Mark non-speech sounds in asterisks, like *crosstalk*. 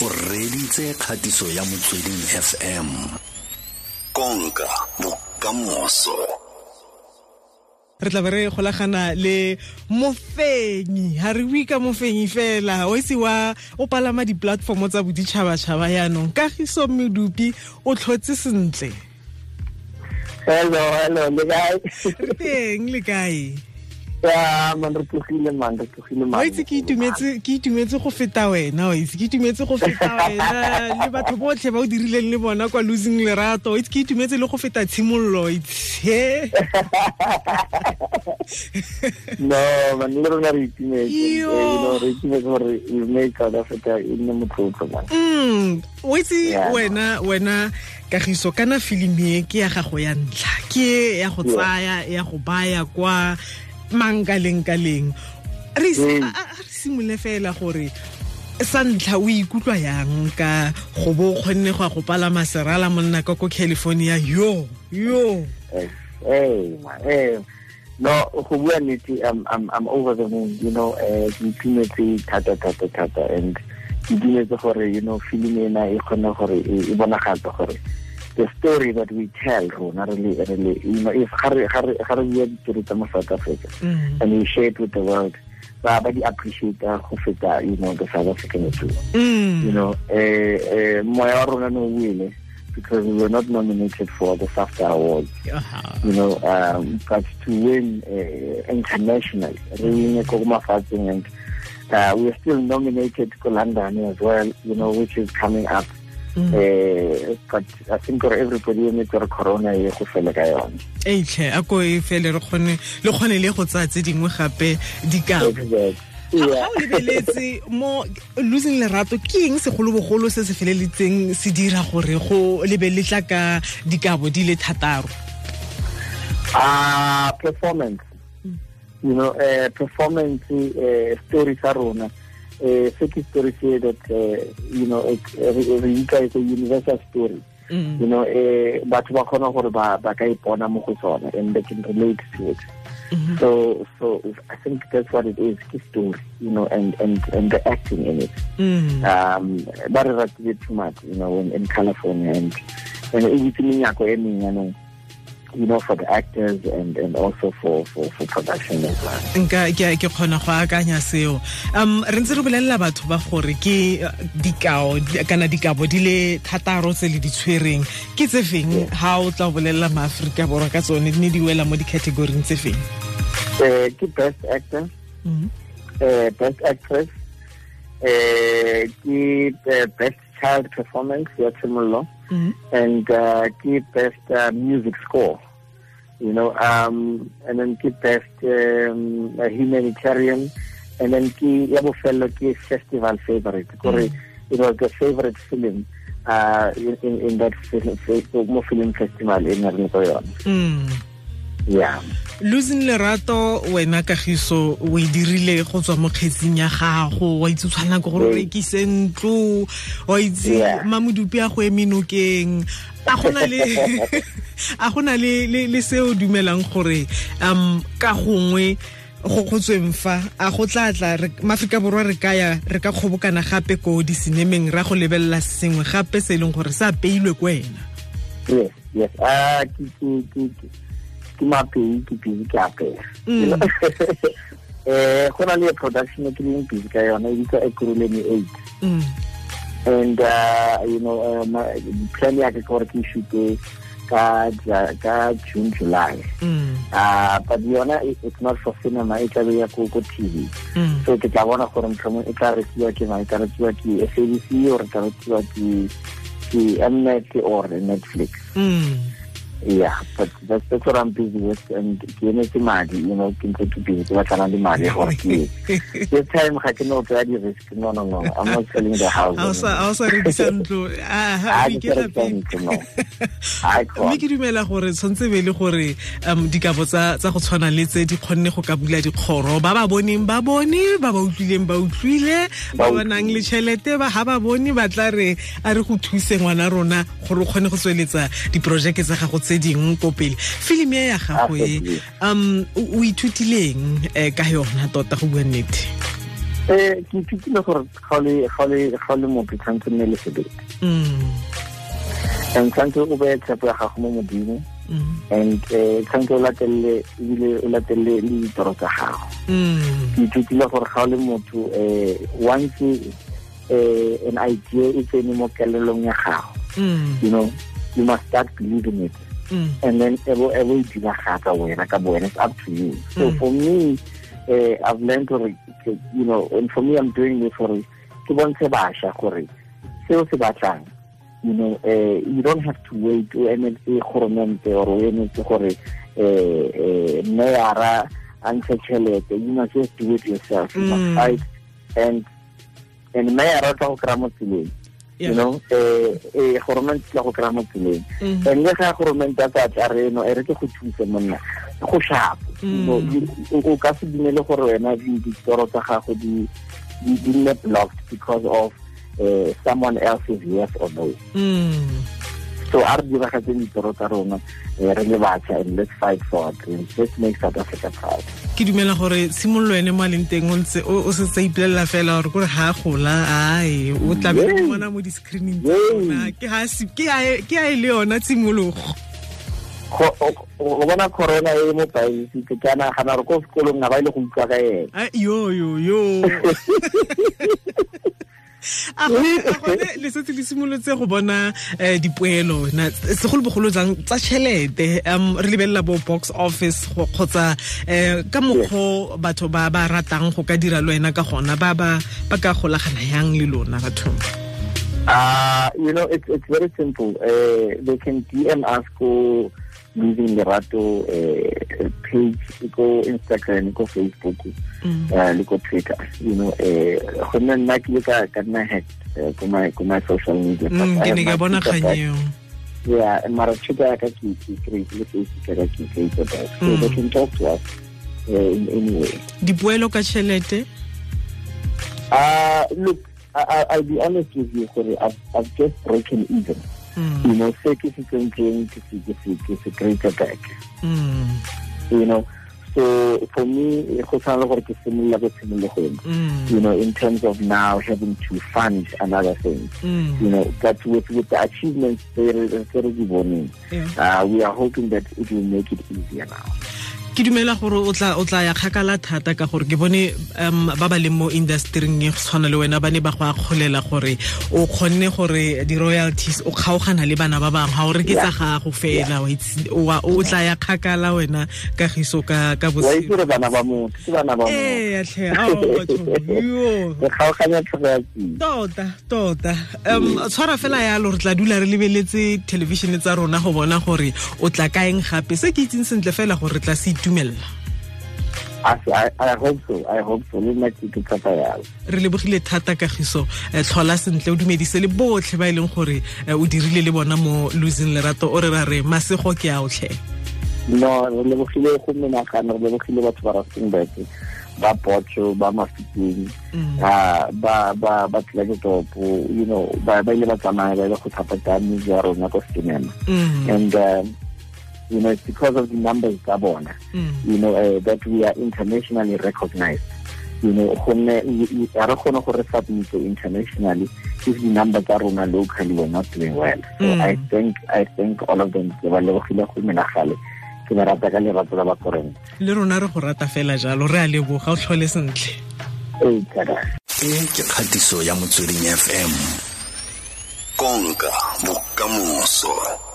o reditse kgatiso ya motsweding fm konka bokamoso. Re tla be re golagana le mofenyi. Ga re bue ka mofenyi fela. O ise wa o palama di-platformo tsa boditšhabatšhaba yaanong kagiso medupi o tlhotse sentle. Hello hello le kae? Re teng le kae wa itse ke itumetse go feta wena wa itse ke itumetse go feta wena. Le batho botlhe ba o dirileng le bona kwa losing lerato itse ke itumetse le go feta tshimololo itse. No man le rona re itumetse. Eh, you re itumetse gore we make south africa e nne motlotlo man. Mm o itse wena wena kagiso kana filimi e ke ya gago ya ntlha? Ke e ya go tsaya ya go baya kwa mankaleng-kaleng re leng Mm. a- a- a re simole fela gore sa ntlha o ikutlwa yang ka go bo o kgonne go ya go palama serala monna ka ko california yo yo Eh, eh, eh. no go bua nnete I'm, I'm, I'm over the moon you know ke itumetse thata thata thata and ke itumetse gore you know film ena e kgone gore e e bonagatse gore the story that we tell rona really really you know if ga re ga re ga re bua ditori South Africa Mm. and we share it with the world ba ba di appreciate go feta you know the South African too Mm. you know eh eh moya rona no wile because we were not nominated for the SAFTA awards Aha. you know, um, but to win uh, internationally, really mafatsheng and uh, we're still nominated to London as well, you know, which is coming up. Mm. Uh, but I think everybody in re corona e go fele ka yone. eitlhe a ko e fele re kgone le kgone le go tsaya tse dingwe gape dikao ga o lebeletse mo losing lerato ke eng segolobogolo se se feleletseng se dira gore go lebeletla ka dikabo di le thataro Uh, performance. You know, uh, performance uh, story sa rona. Uh, se story say that, uh, you know, it, re utlwa it's a universal story. Mm. you know eh batho ba kgona gore ba ba ka ipona mo go sona and they can relate to it Mhm. so so i think that's what it is ke story you know and and and the acting in it Mm. um ba re ratile too much you know in, in california and and e itse menyako e meng you know for the actors and and also for for for production as well. Nka ke ke kgona go akanya seo. Um re ntse re bolelela batho ba gore ke uh, dikao kana dikabo di le thataro tse le di tshwereng. Ke tse feng? Ha o tla bolelela maaforika borwa ka tsone di ne di wela mo dicategoring tse feng? Eh ke best actor. Mhm. uh, best actress, uh, ke uh, best child performance, ya Tshimololo, Mhm. and uh, ke best uh, music score. You know, um, and then ke best um, uh, humanitarian, and then ke ya bofelo ke festival favorite. Kore it was the favorite film uh, in, in, in that film, mo film festival in Arlington. Mm. Yeah. losing lerato wena kagiso o e dirile go tswa mo kgetsing ya gago wa itse o tshwanela ke gore o rekise ntlo wa itse mamodupi a go eme nokeng. A gona le *laughs* a gona le le se o dumelang gore um ka gongwe go kgotsweng fa a go tla tla re- maaforika borwa re ka ya re ka kgobokana gape ko di-cinemeng ra go lebelela sengwe gape se e leng gore se apeilwe ko wena. Yes, yes. Ah, ke mapei ke busy ke apea. um? *laughs* Eh, go na le production e ke leng busy ka yone e bitsa Ekuruleni 8. mm. And uh, you know, uh, plan ya ke gore ke shute ka ka June July. Mm. Uh, but yona it- it's not for cinema, e tla be ya ko ko TV. Mm. So ke tla bona gore motlhomong e tla rekiwa ke mang, e tla rekiwa ke SABC or e tla rekiwa ke ke Mnet or Netflix. Mm. Yeah, but that's, that's what I'm busy with. And ke emetse madi, you know, ke ntse ke busy, ke batlana le madi gore ke this time ga ke no tsaya di-risk. No, no, no. I'm not selling the house. a o sa a o sa rekisa ntlo *laughs* Ha o ke ikela rekisa pele. ntlo, no. Ha ke *laughs* mme ke dumela gore tshwanetse be le gore um dikabo tsa go tshwana le tse di kgonne go ka bula dikgoro ba ba boneng ba bone ba ba utlwileng ba utlwile ba Ba nang le tšhelete ba bone ba tla re a re go thuse ngwana rona gore o kgone go tsweletsa diporojeke tsa gago tse dingwe ko pele filimi e ya gago e um o ithutileng um ka yona tota go bua nnete um ke ithutile gore ga le motho tshwanetse nne le sebete Mm. and tshwanetse o beye tshepo ya gago mo modimo Mm. and eh tshwanetse o latelele ebile o latelele le ditoro tsa gago Mm. ke ithutile gore ga o le motho um once an idea e tsene mo kelelong ya gago you know you must start believing it. And then ebo ebo e dira gaka wena ka bo wena it's up to you so Mm. for me uh, i've learned gore ke- you know and for me i'm doing this gore ke bontshe bašwa gore seo se batlang you know uh, you don't have to wait o emetse goromente or o emetse gore uh, uh, mayara a ntshe tšhelete you must just do it yourself you must Mm. fight and and mayara o tla go kry-a mo tseleng Yeah. You know eh eh goromente tla go kry-a mo tseleng Mm. and le ga goromente a tsa tla re no e re ke go thuse monna go shapo Mm. O ka se dumele gore wena ditoro tsa gago di nne blocked because of uh, someone else's yes or no Mm. So a re diragatseng ditoro tsa rona eh, re le batšha and let's fight for our dreams. Let's make south africa proud. Ke dumela gore tshimololo ene mo a leng teng o ntse o o setse ipolelela fela gore kore ga a gola ai o tlabe o bona mo di-screening tsa Yay. rona. ke ha se- ke a e- le yona tshimologo. O bona corona e mo ke a nagana gore ko sekolong ga ba ile go utlwa ka ena Ah, yo yo yo *laughs* a *laughs* gone le setse le simolotse go bona um dipoelo. Na segolobogolo jang tsa tšhelete um re lebelela bo box office go- kgotsa um ka mokgwa batho ba ba ratang go ka dira le wena ka gona ba ba ba ka golagana yang le lona bathong? Uh, you know, it's it's very simple. Uh, they can DM us go using Lerato uh, page, go Instagram, go Facebook, Mm. uh, go Twitter. You know, uh, go nna nna ke ile ka nna hacked uh, go my social media. Mm, ke ne ka bona Twitter kgang back. eo Yeah, and mara Twitter ya ka ke create le Facebook ya ka ke create back. So Mm. they can talk to us uh, in any way. dipoelo ka tšhelete Uh, look, I, I, I'll be honest with you, Corey, I've, I've just broken even. Mm, you know se ke se tsentseng ke se ke se ke se greater back mm, you know so for me go tshwana le gore ke simolola ko tshimologong mm, you know in terms of now having to fund another thing mm. you know but with with the achievements tse re di boneng uh, we are hoping that it will make it easier now ke dumela gore o tla o tla ya kgakala thata ka gore ke bone um ba ba leng mo industryng e go tshwana le wena ba ne ba go akgolela gore o kgonne gore di-royalties o kgaogana le bana ba bangwe. Ga o re ke tsa gago fela o tla ya kgakala wena kagiso ka ka bana ba motho ke bana ba ee ao tseng tota tota. Um tshwara fela yalo re tla dula re lebeletse thelebišene tsa rona go bona gore o tla kaeng gape. Se ke itseng sentle fela gore re tla se itumelela I, hope so I hope so. Le nna ke tsapa yalo. Re lebogile thata kagiso eh, tlhola sentle o dumedise le botlhe ba e leng gore eh, o dirile le bona mo losing lerato o re ra re masego ke a otlhe no re lebogile go menagano re lebogile batho ba rustenburg ba potso ba mafipeng Mm. ah, ba ba ba tlelaketopo you know ba ba ile ba tsamaya ba ile go thapatsa mmuso ya rona ko cinema. Mm, and um, you know it's because of the numbers tsa bona mm, you know uh, that we are internationally recognized. You know re kgone gore submit internationally if the numbers tsa rona locally were not doing well. So Mm. i think i think all of them ke ba lebogile go menagale ke ba rata ka lerato la ba le rona re go rata fela jalo re a leboga o tlhole sentle. Ee e ke kgatiso ya motsweding fm konka bokamoso